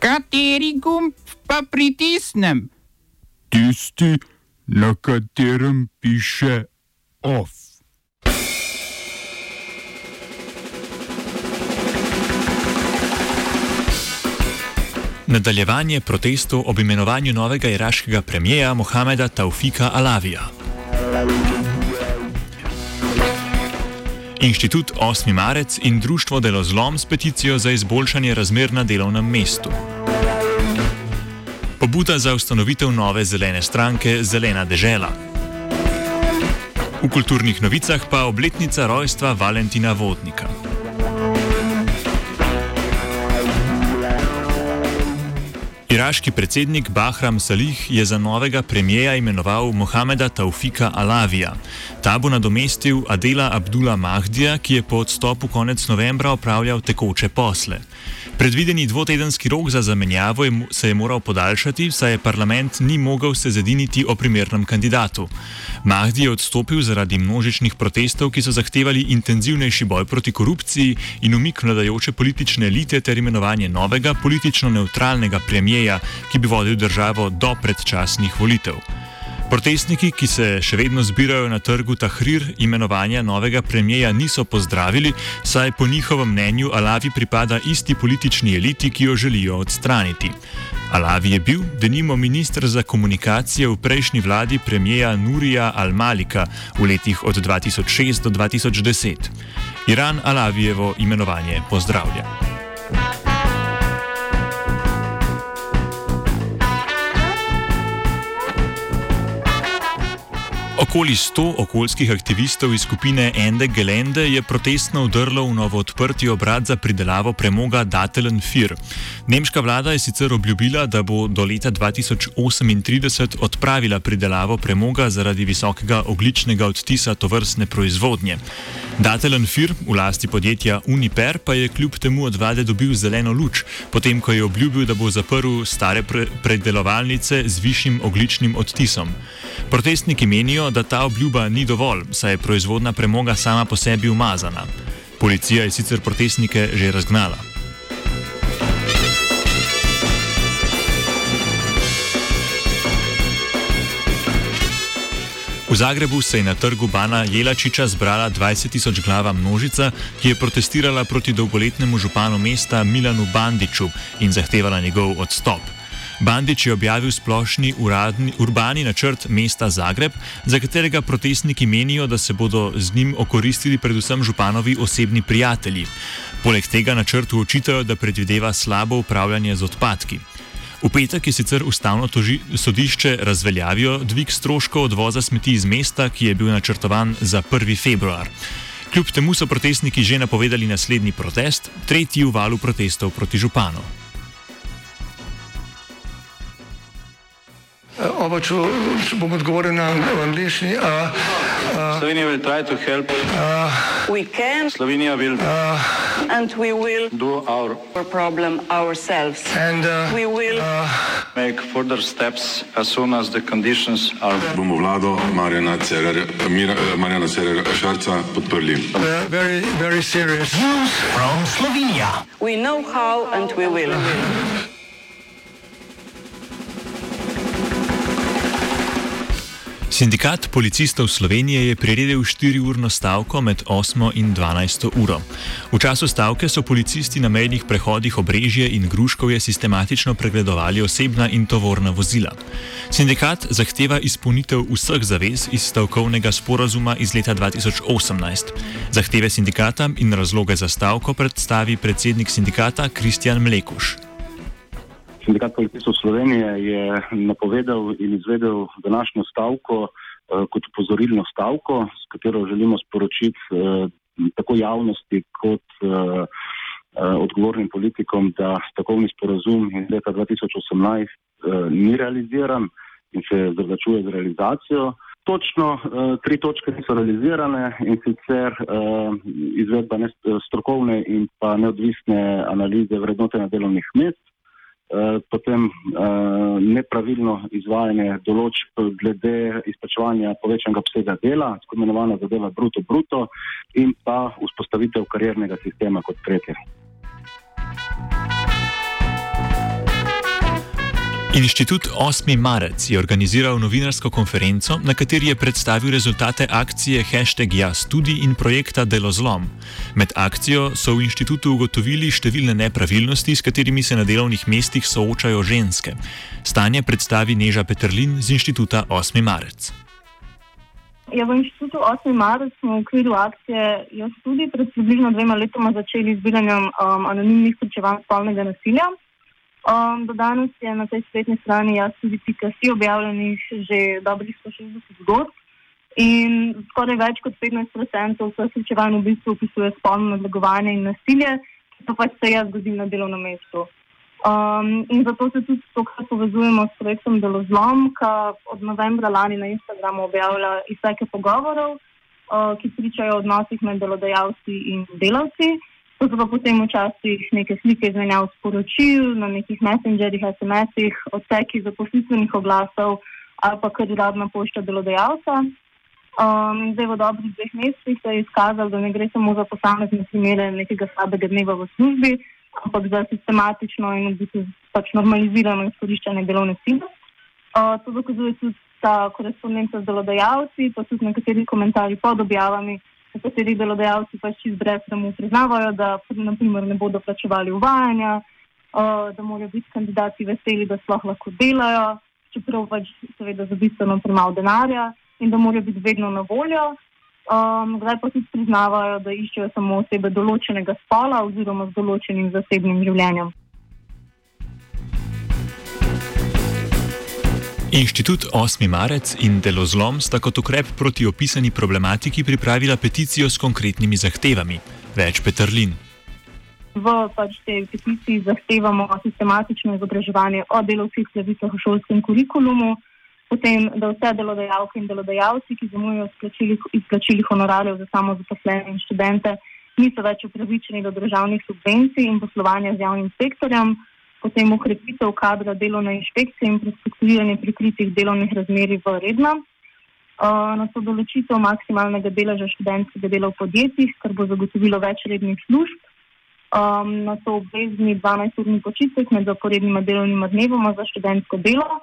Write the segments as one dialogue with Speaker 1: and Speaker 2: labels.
Speaker 1: Kateri gumb pa pritisnem?
Speaker 2: Tisti, na katerem piše OF.
Speaker 3: Nadaljevanje protestov ob imenovanju novega iraškega premijeja Mohameda Taufika Alavija. Inštitut 8. marec in Društvo Delozlom s peticijo za izboljšanje razmer na delovnem mestu. Pobuda za ustanovitev nove zelene stranke Zelena dežela. V kulturnih novicah pa obletnica rojstva Valentina Vodnika. Iraški predsednik Bahram Salih je za novega premijeja imenoval Mohameda Taufika Alavija. Ta bo nadomestil Adela Abdullah Mahdija, ki je po odstopu konec novembra opravljal tekoče posle. Predvideni dvotedenski rok za zamenjavo je, se je moral podaljšati, saj je parlament ni mogel se zediniti o primernem kandidatu. Mahdi je odstopil zaradi množičnih protestov, ki so zahtevali intenzivnejši boj proti korupciji in umik vladajoče politične elite ter imenovanje novega politično neutralnega premijeja, ki bi vodil državo do predčasnih volitev. Protestniki, ki se še vedno zbirajo na trgu Tahrir, imenovanja novega premijeja niso pozdravili, saj po njihovem mnenju Alavi pripada isti politični eliti, ki jo želijo odstraniti. Alavi je bil, denimo, ministr za komunikacije v prejšnji vladi premijeja Nurija Al-Malika v letih od 2006 do 2010. Iran Alavijevo imenovanje pozdravlja. Okoli 100 okoljskih aktivistov iz skupine Ende Gelende je protestno udrlo v novo odprti obrat za pridelavo premoga Datelen Fir. Nemška vlada je sicer obljubila, da bo do leta 2038 odpravila pridelavo premoga zaradi visokega ogličnega odtisa tovrstne proizvodnje. Datelen Fir v lasti podjetja Uniper pa je kljub temu od vlade dobil zeleno luč, potem ko je obljubil, da bo zaprl stare pre predelovalnice z višjim ogličnim odtisom. Protestniki menijo, da ta obljuba ni dovolj, saj je proizvodna premoga sama po sebi umazana. Policija je sicer protestnike že razgnala. V Zagrebu se je na trgu Bana Jelačiča zbrala 20 tisoč glava množica, ki je protestirala proti dolgoletnemu županu mesta Milanu Bandiču in zahtevala njegov odstop. Bandič je objavil splošni uradni, urbani načrt mesta Zagreb, za katerega protestniki menijo, da se bodo z njim okoristili predvsem županovi osebni prijatelji. Poleg tega načrtu očitajo, da predvideva slabo upravljanje z odpadki. V petek je sicer ustavno toži, sodišče razveljavijo dvig stroškov odvoza smeti iz mesta, ki je bil načrtovan za 1. februar. Kljub temu so protestniki že napovedali naslednji protest, tretji v valu protestov proti županu.
Speaker 4: Oba, če, če bom odgovoril na angliški.
Speaker 5: Slovenija will try to help.
Speaker 6: Uh, we can.
Speaker 5: Slovenija will.
Speaker 6: Uh, and we will
Speaker 5: do our,
Speaker 6: our problem ourselves.
Speaker 4: And uh,
Speaker 6: we will uh,
Speaker 5: make further steps as soon as the conditions are.
Speaker 7: Bomo vlado Marjana Cererera Šarca podprli.
Speaker 4: Uh, very, very serious.
Speaker 8: News from Slovenia.
Speaker 6: We know how and we will.
Speaker 3: Sindikat policistov Slovenije je priredil 4-urno stavko med 8 in 12 uro. V času stavke so policisti na mejnih prehodih Obrežje in Gruškovje sistematično pregledovali osebna in tovorna vozila. Sindikat zahteva izpolnitev vseh zavez iz stavkovnega sporazuma iz leta 2018. Zahteve sindikata in razloge za stavko predstavi predsednik sindikata Kristjan Mlekuš.
Speaker 9: Sindikat policistov Slovenije je napovedal in izvedel današnjo stavko eh, kot upozorilno stavko, s katero želimo sporočiti eh, tako javnosti kot eh, odgovornim politikom, da stavkovni sporazum iz leta 2018 ni realiziran in se zavlačuje z realizacijo. Točno tri točke niso realizirane in sicer izvedba strokovne in pa neodvisne analize vrednotenja delovnih mest. Eh, potem uh, nepravilno izvajanje določb glede izplačevanja povečanega obsega dela, tako imenovana zadeva bruto-bruto in pa vzpostavitev kariernega sistema kot tretje.
Speaker 3: Inštitut 8. marec je organiziral novinarsko konferenco, na kateri je predstavil rezultate akcije Hashtag Jaz tudi in projekta Delozlom. Med akcijo so v inštitutu ugotovili številne nepravilnosti, s katerimi se na delovnih mestih soočajo ženske. Stanje predstavi Neža Petrlin z inštituta 8. marec.
Speaker 10: Ja, v inštitutu 8. marec smo v okviru akcije Jaz tudi pred približno dvema letoma začeli zbiranjem um, anonimnih pričevanj spolnega nasilja. Um, do danes je na tej spletni strani jaz tudi pikasi objavljenih že dobrih 160 zgodb in skoraj več kot 15% vseh slučevanj v bistvu opisuje spolno nadlegovanje in nasilje, ki pa pač se jaz zgodim na delovnem mestu. Um, in zato se tudi tokrat povezujemo s projektom Delozlom, ki od novembra lani na Instagramu objavlja izseke pogovorov, uh, ki pričajo o odnosih med delodajalci in delavci. To so pa potem včasih neke slike izmenjav sporočil na nekih messengerjih, SMS-ih, odseki zaposlitvenih oglasov ali pa kar uradna pošta delodajalca. Um, zdaj v dobrih dveh mesecih se je izkazalo, da ne gre samo za posamezne primere nekega slabega dneva v službi, ampak za sistematično in v bistvu pač normalizirano izkoriščanje delovne sile. Uh, to dokazuje tudi ta korespondenca z delodajalci, pa tudi nekateri komentarji pod objavami nekateri delodajalci pač čez brez temu priznavajo, da naprimer, ne bodo plačevali uvajanja, uh, da morajo biti kandidati veseli, da sploh lahko delajo, čeprav pač seveda za bistveno premalo denarja in da morajo biti vedno na voljo. Um, zdaj pa tudi priznavajo, da iščejo samo osebe določenega spola oziroma z določenim zasebnim življenjem.
Speaker 3: Inštitut 8. marec in Delozlom sta kot ukrep proti opisani problematiki pripravila peticijo s konkretnimi zahtevami. Več Petrlin.
Speaker 10: V pač tej peticiji zahtevamo sistematično izobraževanje o delovcih pravicah v šolskem kurikulumu, potem, da vse delodajalke in delodajalci, ki zamujajo izplačili honorarjev za samozaposlene in študente, niso več upravičeni do državnih subvencij in poslovanja z javnim sektorjem potem ukrepitev kadra delovne inšpekcije in prestrukturiranje prikritih delovnih razmerij v redno. Uh, na to določitev maksimalnega deleža študentskega dela v podjetjih, kar bo zagotovilo več rednih služb. Um, na to obvezni 12-urni počitek med zaporednima delovnima dnevoma za študentsko delo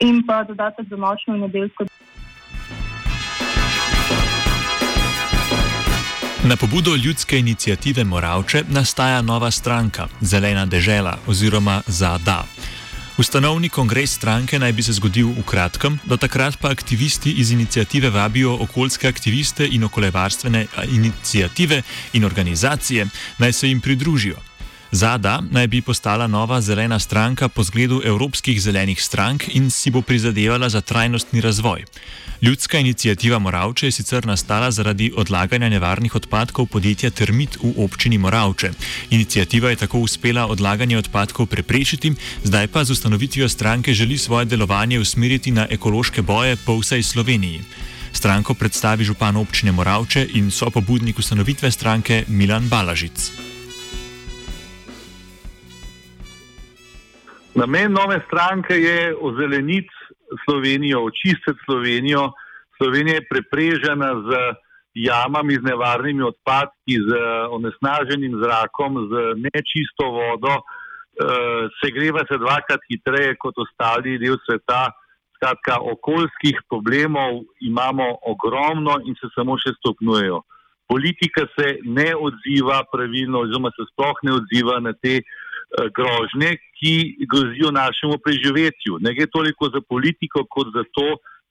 Speaker 10: in pa dodatek za nočno in nedeljsko delo.
Speaker 3: Na pobudo ljudske inicijative Moravče nastaja nova stranka, Zelena dežela oziroma ZADA. Ustanovni kongres stranke naj bi se zgodil v kratkem, do takrat pa aktivisti iz inicijative vabijo okoljske aktiviste in okoljevarstvene inicijative in organizacije, naj se jim pridružijo. Zada naj bi postala nova zelena stranka po zgledu evropskih zelenih strank in si bo prizadevala za trajnostni razvoj. Ljudska inicijativa Moravče je sicer nastala zaradi odlaganja nevarnih odpadkov podjetja Termit v občini Moravče. Inicijativa je tako uspela odlaganje odpadkov preprečiti, zdaj pa z ustanovitvijo stranke želi svoje delovanje usmeriti na ekološke boje po vsej Sloveniji. Stranko predstavi župan občine Moravče in sopobudnik ustanovitve stranke Milan Balažic.
Speaker 11: Namen nove stranke je ozeleniti Slovenijo, očistiti Slovenijo. Slovenija je preprežena z jamami, z nevarnimi odpadki, z onesnaženim zrakom, z nečisto vodo, e, segreva se dvakrat hitreje kot ostali del sveta. Skratka, okoljskih problemov imamo ogromno in se samo še stopnjujejo. Politika se ne odziva pravilno, oziroma se sploh ne odziva na te uh, grožnje, ki grozijo našemu preživetju. Ne gre toliko za politiko, kot za to,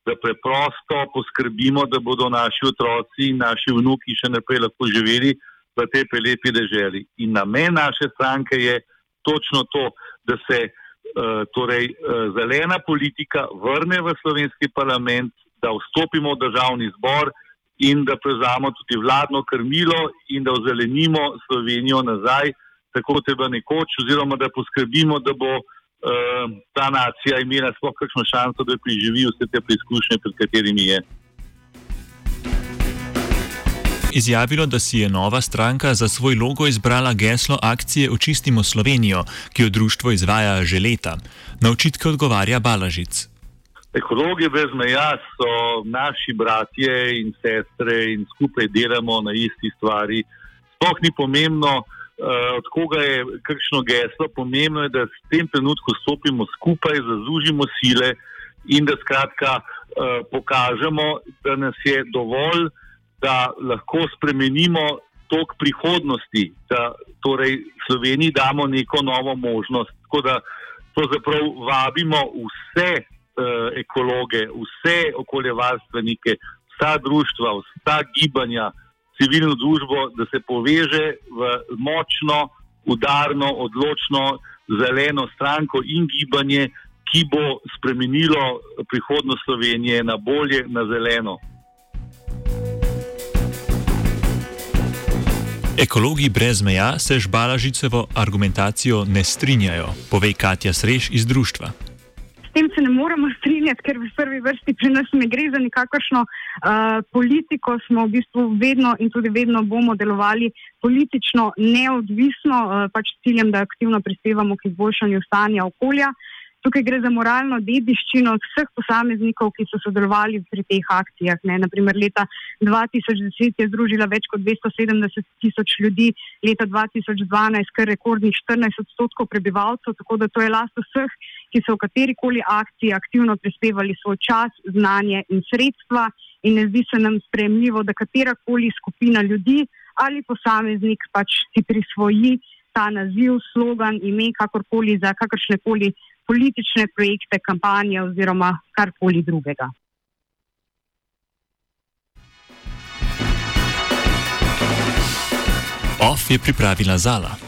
Speaker 11: da preprosto poskrbimo, da bodo naši otroci in naši vnuki še naprej lahko živeli v tej prelepi deželi. In namen naše stranke je točno to, da se uh, torej, uh, zelena politika vrne v slovenski parlament, da vstopimo v državni zbor in da prevzamo tudi vladno krmilo in da ozelenimo Slovenijo nazaj tako kot je bilo nekoč, oziroma da poskrbimo, da bo uh, ta nacija imela sploh kakšno šanso, da preživi vse te preizkušnje, pred katerimi je.
Speaker 3: Izjavilo, da si je nova stranka za svoj logo izbrala geslo akcije Očistimo Slovenijo, ki jo društvo izvaja že leta. Na očitke odgovarja Balažic.
Speaker 11: Ekologi brez meja so naši bratje in sestre in skupaj delamo na isti stvari. Sploh ni pomembno, od koga je kakšno geslo. Pomembno je, da v tem trenutku stopimo skupaj, zazužimo sile in da skratka pokažemo, da nas je dovolj, da lahko spremenimo tok prihodnosti, da torej Sloveniji damo neko novo možnost. Tako da pravzaprav vabimo vse uh, ekologe, vse okoljevarstvenike, vsa društva, vsa gibanja, civilno družbo, da se poveže v močno, udarno, odločno, zeleno stranko in gibanje, ki bo spremenilo prihodnost Slovenije na bolje, na zeleno.
Speaker 3: Ekologi brez meja se z Balažicevo argumentacijo ne strinjajo, pove Katja Srež iz društva.
Speaker 12: Tem se ne moremo strinjati, ker v prvi vrsti pri nas ne gre za nikakršno uh, politiko. Smo v bistvu vedno in tudi vedno bomo delovali politično neodvisno, uh, pač s ciljem, da aktivno prispevamo k izboljšanju stanja okolja. Uh, Tukaj gre za moralno dediščino vseh posameznikov, ki so sodelovali pri teh akcijah. Ne. Naprimer, leta 2010 je združila več kot 270 tisoč ljudi, leta 2012 kar rekordnih 14 odstotkov prebivalcev, tako da to je last vseh, ki so v katerikoli akciji aktivno prispevali svoj čas, znanje in sredstva. In ne zdi se nam sprejemljivo, da katerakoli skupina ljudi ali posameznik pač si prisvoji ta naziv, slogan, ime, kakorkoli za kakršne koli politične projekte, kampanje oziroma karkoli drugega.
Speaker 3: OF je pripravila Zala.